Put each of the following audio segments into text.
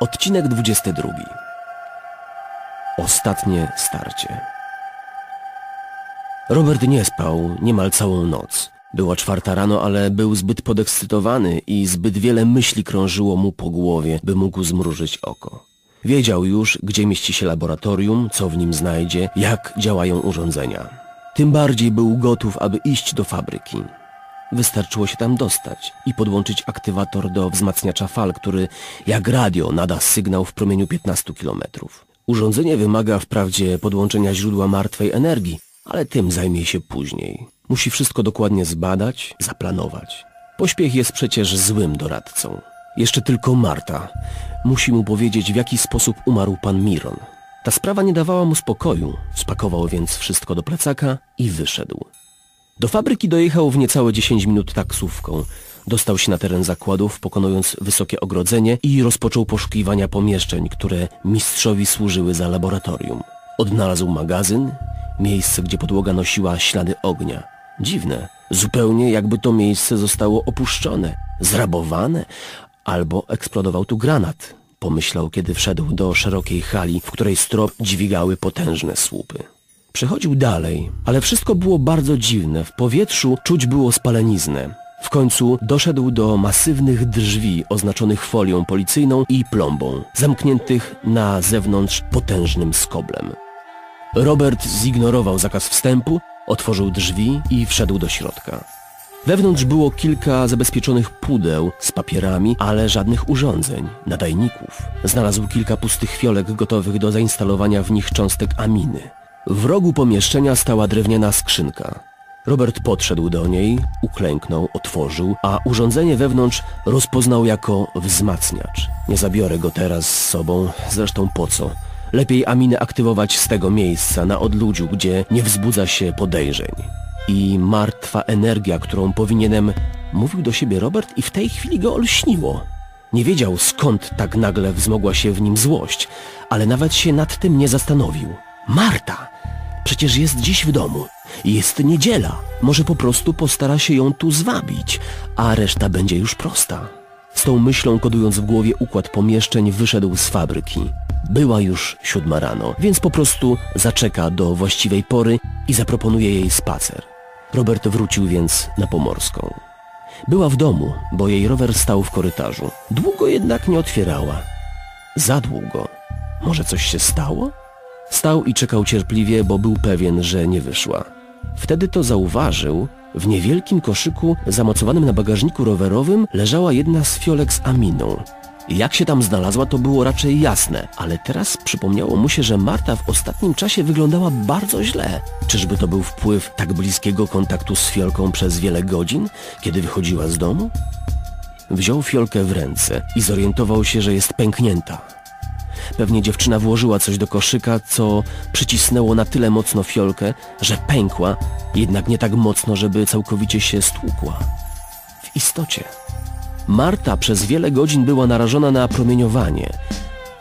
Odcinek 22. Ostatnie starcie. Robert nie spał niemal całą noc. Była czwarta rano, ale był zbyt podekscytowany i zbyt wiele myśli krążyło mu po głowie, by mógł zmrużyć oko. Wiedział już, gdzie mieści się laboratorium, co w nim znajdzie, jak działają urządzenia. Tym bardziej był gotów, aby iść do fabryki. Wystarczyło się tam dostać i podłączyć aktywator do wzmacniacza fal, który jak radio nada sygnał w promieniu 15 km. Urządzenie wymaga wprawdzie podłączenia źródła martwej energii, ale tym zajmie się później. Musi wszystko dokładnie zbadać, zaplanować. Pośpiech jest przecież złym doradcą. Jeszcze tylko Marta. Musi mu powiedzieć, w jaki sposób umarł pan Miron. Ta sprawa nie dawała mu spokoju, spakował więc wszystko do plecaka i wyszedł. Do fabryki dojechał w niecałe 10 minut taksówką. Dostał się na teren zakładów, pokonując wysokie ogrodzenie i rozpoczął poszukiwania pomieszczeń, które mistrzowi służyły za laboratorium. Odnalazł magazyn, miejsce, gdzie podłoga nosiła ślady ognia. Dziwne, zupełnie jakby to miejsce zostało opuszczone, zrabowane, albo eksplodował tu granat, pomyślał, kiedy wszedł do szerokiej hali, w której strop dźwigały potężne słupy. Przechodził dalej, ale wszystko było bardzo dziwne. W powietrzu czuć było spaleniznę. W końcu doszedł do masywnych drzwi oznaczonych folią policyjną i plombą, zamkniętych na zewnątrz potężnym skoblem. Robert zignorował zakaz wstępu, otworzył drzwi i wszedł do środka. Wewnątrz było kilka zabezpieczonych pudeł z papierami, ale żadnych urządzeń, nadajników. Znalazł kilka pustych fiolek gotowych do zainstalowania w nich cząstek aminy. W rogu pomieszczenia stała drewniana skrzynka. Robert podszedł do niej, uklęknął, otworzył, a urządzenie wewnątrz rozpoznał jako wzmacniacz. Nie zabiorę go teraz z sobą, zresztą po co? Lepiej aminę aktywować z tego miejsca, na odludziu, gdzie nie wzbudza się podejrzeń. I martwa energia, którą powinienem... Mówił do siebie Robert i w tej chwili go olśniło. Nie wiedział skąd tak nagle wzmogła się w nim złość, ale nawet się nad tym nie zastanowił. Marta! Przecież jest dziś w domu. Jest niedziela. Może po prostu postara się ją tu zwabić, a reszta będzie już prosta. Z tą myślą kodując w głowie układ pomieszczeń wyszedł z fabryki. Była już siódma rano, więc po prostu zaczeka do właściwej pory i zaproponuje jej spacer. Robert wrócił więc na Pomorską. Była w domu, bo jej rower stał w korytarzu. Długo jednak nie otwierała. Za długo. Może coś się stało? Stał i czekał cierpliwie, bo był pewien, że nie wyszła. Wtedy to zauważył, w niewielkim koszyku zamocowanym na bagażniku rowerowym leżała jedna z fiolek z aminą. Jak się tam znalazła, to było raczej jasne, ale teraz przypomniało mu się, że Marta w ostatnim czasie wyglądała bardzo źle. Czyżby to był wpływ tak bliskiego kontaktu z fiolką przez wiele godzin, kiedy wychodziła z domu? Wziął fiolkę w ręce i zorientował się, że jest pęknięta. Pewnie dziewczyna włożyła coś do koszyka, co przycisnęło na tyle mocno fiolkę, że pękła, jednak nie tak mocno, żeby całkowicie się stłukła. W istocie. Marta przez wiele godzin była narażona na promieniowanie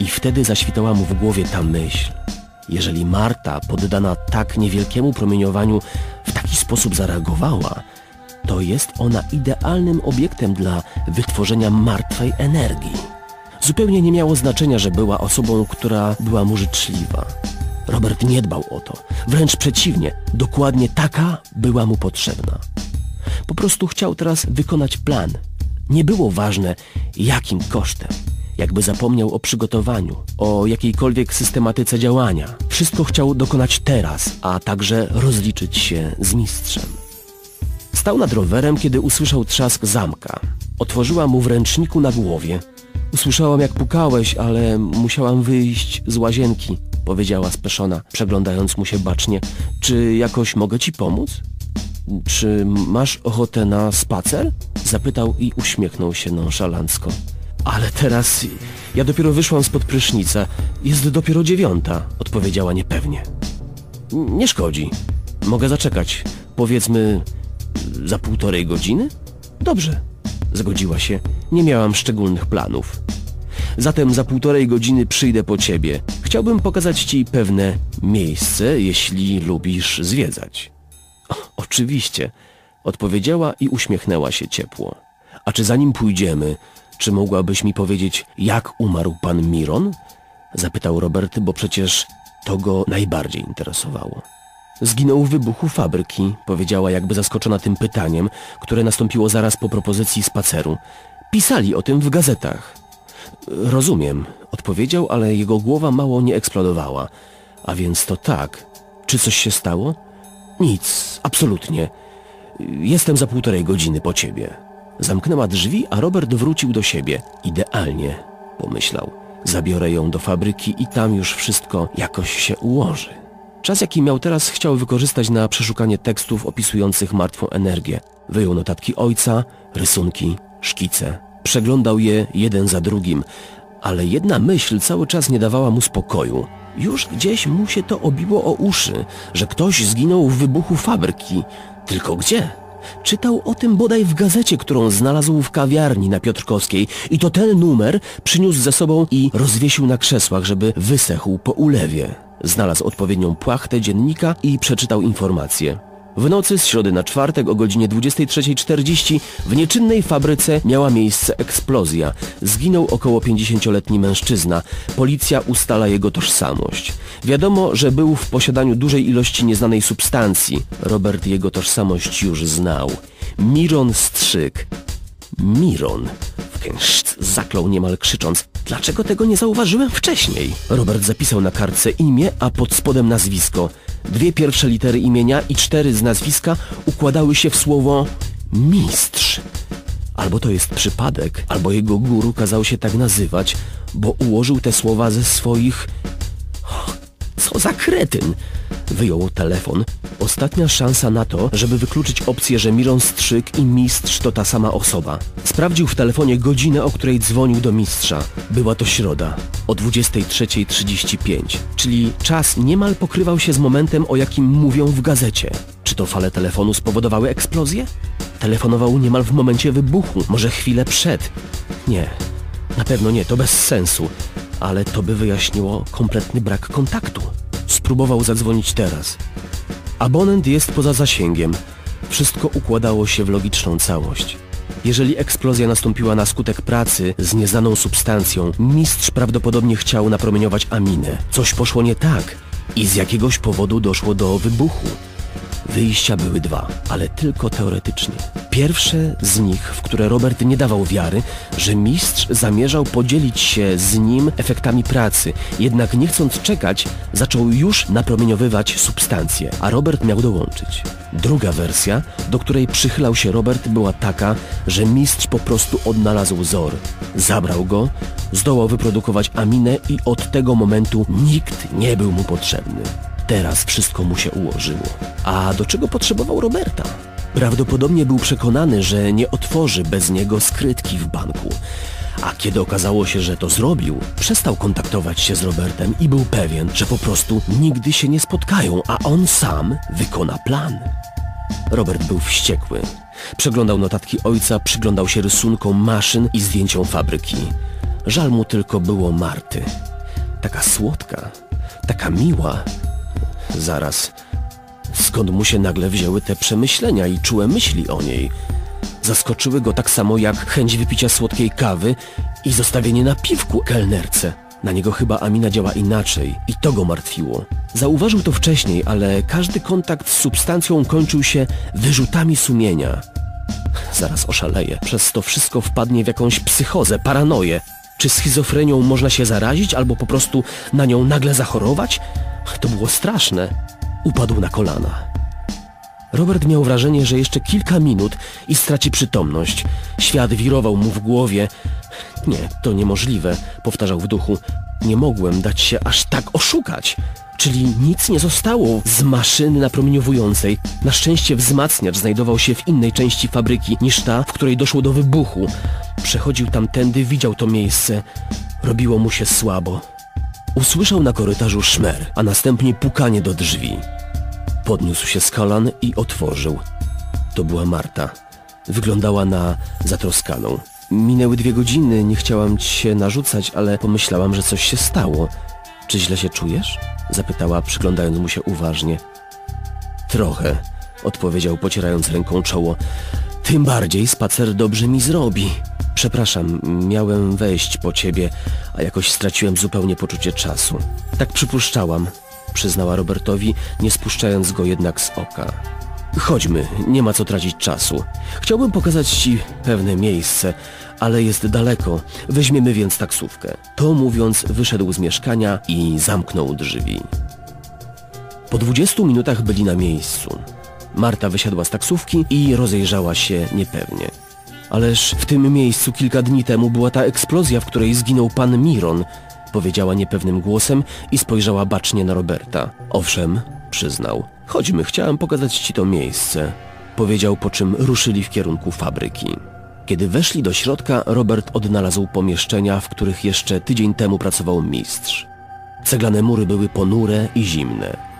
i wtedy zaświtała mu w głowie ta myśl. Jeżeli Marta, poddana tak niewielkiemu promieniowaniu, w taki sposób zareagowała, to jest ona idealnym obiektem dla wytworzenia martwej energii. Zupełnie nie miało znaczenia, że była osobą, która była mu życzliwa. Robert nie dbał o to. Wręcz przeciwnie, dokładnie taka była mu potrzebna. Po prostu chciał teraz wykonać plan. Nie było ważne, jakim kosztem. Jakby zapomniał o przygotowaniu, o jakiejkolwiek systematyce działania. Wszystko chciał dokonać teraz, a także rozliczyć się z mistrzem. Stał nad rowerem, kiedy usłyszał trzask zamka. Otworzyła mu w ręczniku na głowie Usłyszałam jak pukałeś, ale musiałam wyjść z łazienki, powiedziała speszona, przeglądając mu się bacznie. Czy jakoś mogę ci pomóc? Czy masz ochotę na spacer? Zapytał i uśmiechnął się nonszalancko. Ale teraz ja dopiero wyszłam spod prysznica. Jest dopiero dziewiąta, odpowiedziała niepewnie. Nie szkodzi. Mogę zaczekać. Powiedzmy za półtorej godziny? Dobrze, zgodziła się. Nie miałam szczególnych planów. Zatem za półtorej godziny przyjdę po ciebie. Chciałbym pokazać ci pewne miejsce, jeśli lubisz zwiedzać. O, oczywiście, odpowiedziała i uśmiechnęła się ciepło. A czy zanim pójdziemy, Czy mogłabyś mi powiedzieć, jak umarł pan Miron? Zapytał Robert, bo przecież to go najbardziej interesowało. Zginął w wybuchu fabryki, powiedziała jakby zaskoczona tym pytaniem, które nastąpiło zaraz po propozycji spaceru. Pisali o tym w gazetach. Rozumiem, odpowiedział, ale jego głowa mało nie eksplodowała. A więc to tak. Czy coś się stało? Nic, absolutnie. Jestem za półtorej godziny po ciebie. Zamknęła drzwi, a Robert wrócił do siebie. Idealnie, pomyślał. Zabiorę ją do fabryki i tam już wszystko jakoś się ułoży. Czas, jaki miał teraz, chciał wykorzystać na przeszukanie tekstów opisujących martwą energię. Wyjął notatki ojca, rysunki, szkice. Przeglądał je jeden za drugim, ale jedna myśl cały czas nie dawała mu spokoju. Już gdzieś mu się to obiło o uszy, że ktoś zginął w wybuchu fabryki. Tylko gdzie? Czytał o tym bodaj w gazecie, którą znalazł w kawiarni na Piotrkowskiej i to ten numer przyniósł ze sobą i rozwiesił na krzesłach, żeby wysechł po ulewie. Znalazł odpowiednią płachtę dziennika i przeczytał informacje. W nocy z środy na czwartek o godzinie 23.40 w nieczynnej fabryce miała miejsce eksplozja. Zginął około 50-letni mężczyzna. Policja ustala jego tożsamość. Wiadomo, że był w posiadaniu dużej ilości nieznanej substancji. Robert jego tożsamość już znał. Miron Strzyk. Miron. Wkęszt zaklął niemal krzycząc. Dlaczego tego nie zauważyłem wcześniej? Robert zapisał na kartce imię, a pod spodem nazwisko. Dwie pierwsze litery imienia i cztery z nazwiska układały się w słowo mistrz. Albo to jest przypadek, albo jego guru kazał się tak nazywać, bo ułożył te słowa ze swoich... Co za kretyn! Wyjął telefon. Ostatnia szansa na to, żeby wykluczyć opcję, że Miron Strzyk i mistrz to ta sama osoba. Sprawdził w telefonie godzinę, o której dzwonił do mistrza. Była to środa, o 23.35, czyli czas niemal pokrywał się z momentem, o jakim mówią w gazecie. Czy to fale telefonu spowodowały eksplozję? Telefonował niemal w momencie wybuchu, może chwilę przed. Nie, na pewno nie, to bez sensu, ale to by wyjaśniło kompletny brak kontaktu. Spróbował zadzwonić teraz. Abonent jest poza zasięgiem. Wszystko układało się w logiczną całość. Jeżeli eksplozja nastąpiła na skutek pracy z nieznaną substancją, mistrz prawdopodobnie chciał napromieniować aminę. Coś poszło nie tak i z jakiegoś powodu doszło do wybuchu. Wyjścia były dwa, ale tylko teoretycznie. Pierwsze z nich, w które Robert nie dawał wiary, że mistrz zamierzał podzielić się z nim efektami pracy, jednak nie chcąc czekać, zaczął już napromieniowywać substancje, a Robert miał dołączyć. Druga wersja, do której przychylał się Robert, była taka, że mistrz po prostu odnalazł wzór. Zabrał go, zdołał wyprodukować aminę i od tego momentu nikt nie był mu potrzebny. Teraz wszystko mu się ułożyło. A do czego potrzebował Roberta? Prawdopodobnie był przekonany, że nie otworzy bez niego skrytki w banku. A kiedy okazało się, że to zrobił, przestał kontaktować się z Robertem i był pewien, że po prostu nigdy się nie spotkają, a on sam wykona plan. Robert był wściekły. Przeglądał notatki ojca, przyglądał się rysunkom maszyn i zdjęciom fabryki. Żal mu tylko było Marty. Taka słodka, taka miła, Zaraz. Skąd mu się nagle wzięły te przemyślenia i czułe myśli o niej? Zaskoczyły go tak samo jak chęć wypicia słodkiej kawy i zostawienie na piwku kelnerce. Na niego chyba Amina działa inaczej i to go martwiło. Zauważył to wcześniej, ale każdy kontakt z substancją kończył się wyrzutami sumienia. Zaraz oszaleje. Przez to wszystko wpadnie w jakąś psychozę, paranoję. Czy schizofrenią można się zarazić albo po prostu na nią nagle zachorować? To było straszne. Upadł na kolana. Robert miał wrażenie, że jeszcze kilka minut i straci przytomność. Świat wirował mu w głowie. Nie, to niemożliwe, powtarzał w duchu. Nie mogłem dać się aż tak oszukać. Czyli nic nie zostało z maszyny napromieniowującej. Na szczęście wzmacniacz znajdował się w innej części fabryki niż ta, w której doszło do wybuchu. Przechodził tamtędy, widział to miejsce. Robiło mu się słabo. Usłyszał na korytarzu szmer, a następnie pukanie do drzwi. Podniósł się z kolan i otworzył. To była Marta. Wyglądała na zatroskaną. Minęły dwie godziny, nie chciałam ci się narzucać, ale pomyślałam, że coś się stało. Czy źle się czujesz? Zapytała, przyglądając mu się uważnie. Trochę, odpowiedział, pocierając ręką czoło. Tym bardziej spacer dobrze mi zrobi. Przepraszam, miałem wejść po ciebie, a jakoś straciłem zupełnie poczucie czasu. Tak przypuszczałam, przyznała Robertowi, nie spuszczając go jednak z oka. Chodźmy, nie ma co tracić czasu. Chciałbym pokazać ci pewne miejsce, ale jest daleko. Weźmiemy więc taksówkę. To mówiąc, wyszedł z mieszkania i zamknął drzwi. Po 20 minutach byli na miejscu. Marta wysiadła z taksówki i rozejrzała się niepewnie. Ależ w tym miejscu kilka dni temu była ta eksplozja, w której zginął pan Miron, powiedziała niepewnym głosem i spojrzała bacznie na Roberta. Owszem, przyznał. Chodźmy, chciałem pokazać ci to miejsce, powiedział, po czym ruszyli w kierunku fabryki. Kiedy weszli do środka, Robert odnalazł pomieszczenia, w których jeszcze tydzień temu pracował mistrz. Ceglane mury były ponure i zimne.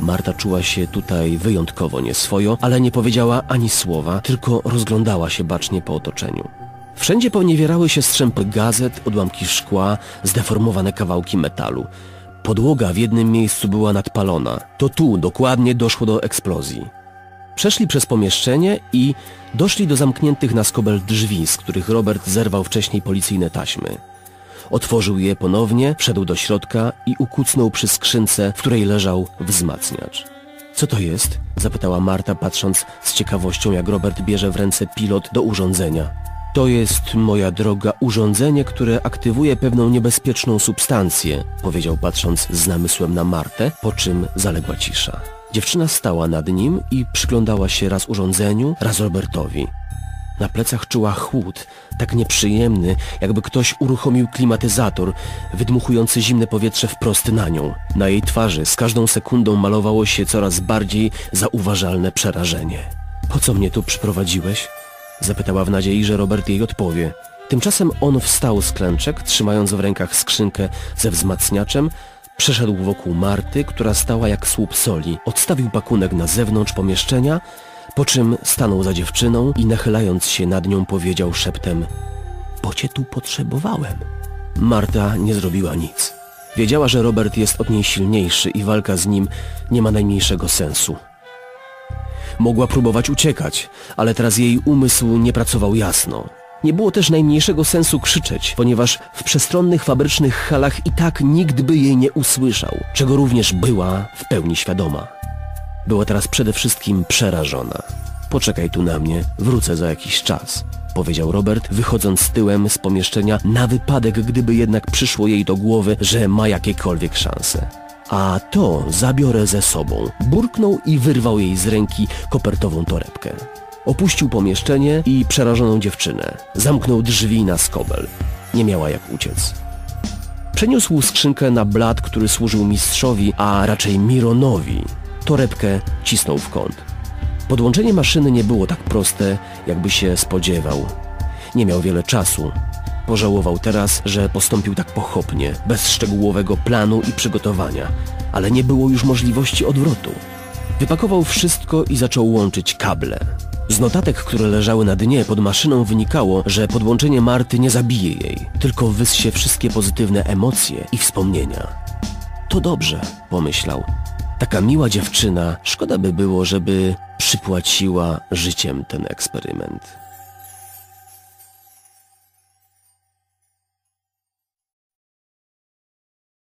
Marta czuła się tutaj wyjątkowo nieswojo, ale nie powiedziała ani słowa, tylko rozglądała się bacznie po otoczeniu. Wszędzie poniewierały się strzępy gazet, odłamki szkła, zdeformowane kawałki metalu. Podłoga w jednym miejscu była nadpalona. To tu dokładnie doszło do eksplozji. Przeszli przez pomieszczenie i doszli do zamkniętych na skobel drzwi, z których Robert zerwał wcześniej policyjne taśmy. Otworzył je ponownie, wszedł do środka i ukucnął przy skrzynce, w której leżał wzmacniacz. Co to jest? zapytała Marta, patrząc z ciekawością, jak Robert bierze w ręce pilot do urządzenia. To jest, moja droga, urządzenie, które aktywuje pewną niebezpieczną substancję, powiedział patrząc z namysłem na Martę, po czym zaległa cisza. Dziewczyna stała nad nim i przyglądała się raz urządzeniu, raz Robertowi. Na plecach czuła chłód, tak nieprzyjemny, jakby ktoś uruchomił klimatyzator, wydmuchujący zimne powietrze wprost na nią. Na jej twarzy z każdą sekundą malowało się coraz bardziej zauważalne przerażenie. Po co mnie tu przyprowadziłeś? Zapytała w nadziei, że Robert jej odpowie. Tymczasem on wstał z klęczek, trzymając w rękach skrzynkę ze wzmacniaczem, przeszedł wokół Marty, która stała jak słup soli, odstawił pakunek na zewnątrz pomieszczenia, po czym stanął za dziewczyną i nachylając się nad nią powiedział szeptem Bo cię tu potrzebowałem. Marta nie zrobiła nic. Wiedziała, że Robert jest od niej silniejszy i walka z nim nie ma najmniejszego sensu. Mogła próbować uciekać, ale teraz jej umysł nie pracował jasno. Nie było też najmniejszego sensu krzyczeć, ponieważ w przestronnych fabrycznych halach i tak nikt by jej nie usłyszał, czego również była w pełni świadoma. Była teraz przede wszystkim przerażona. Poczekaj tu na mnie, wrócę za jakiś czas, powiedział Robert, wychodząc tyłem z pomieszczenia na wypadek, gdyby jednak przyszło jej do głowy, że ma jakiekolwiek szanse. A to zabiorę ze sobą. Burknął i wyrwał jej z ręki kopertową torebkę. Opuścił pomieszczenie i przerażoną dziewczynę. Zamknął drzwi na skobel. Nie miała jak uciec. Przeniósł skrzynkę na blat, który służył mistrzowi, a raczej Mironowi. Torebkę cisnął w kąt. Podłączenie maszyny nie było tak proste, jakby się spodziewał. Nie miał wiele czasu. Pożałował teraz, że postąpił tak pochopnie, bez szczegółowego planu i przygotowania, ale nie było już możliwości odwrotu. Wypakował wszystko i zaczął łączyć kable. Z notatek, które leżały na dnie pod maszyną wynikało, że podłączenie Marty nie zabije jej, tylko wyssie wszystkie pozytywne emocje i wspomnienia. To dobrze, pomyślał. Taka miła dziewczyna, szkoda by było, żeby przypłaciła życiem ten eksperyment.